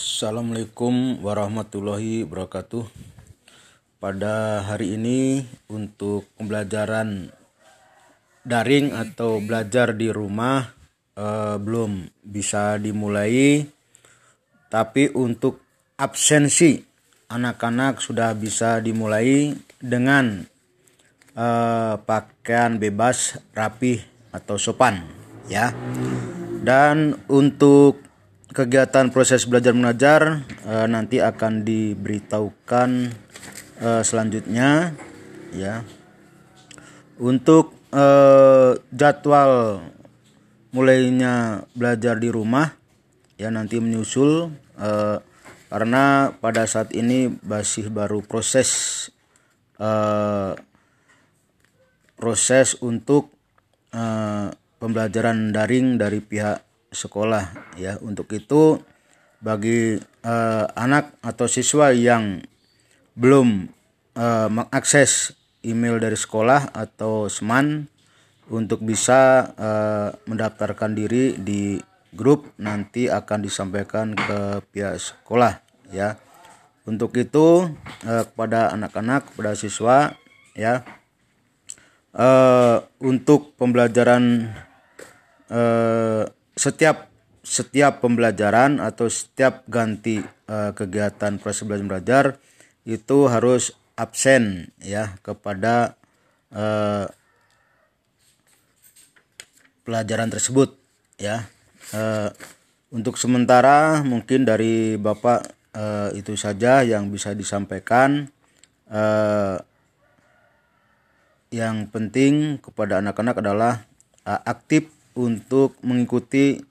Assalamualaikum warahmatullahi wabarakatuh. Pada hari ini untuk pembelajaran daring atau belajar di rumah eh, belum bisa dimulai, tapi untuk absensi anak-anak sudah bisa dimulai dengan eh, pakaian bebas, rapi atau sopan, ya. Dan untuk kegiatan proses belajar mengajar uh, nanti akan diberitahukan uh, selanjutnya ya. Untuk uh, jadwal mulainya belajar di rumah ya nanti menyusul uh, karena pada saat ini masih baru proses uh, proses untuk uh, pembelajaran daring dari pihak sekolah ya. Untuk itu bagi uh, anak atau siswa yang belum uh, mengakses email dari sekolah atau seman untuk bisa uh, mendaftarkan diri di grup nanti akan disampaikan ke pihak sekolah ya. Untuk itu uh, kepada anak-anak kepada siswa ya. Uh, untuk pembelajaran uh, setiap setiap pembelajaran atau setiap ganti uh, kegiatan proses belajar belajar itu harus absen ya kepada uh, pelajaran tersebut ya. Uh, untuk sementara mungkin dari bapak uh, itu saja yang bisa disampaikan. Uh, yang penting kepada anak-anak adalah uh, aktif untuk mengikuti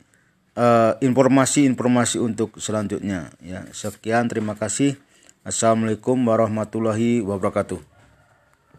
eh, informasi-informasi uh, untuk selanjutnya. Ya sekian terima kasih. Assalamualaikum warahmatullahi wabarakatuh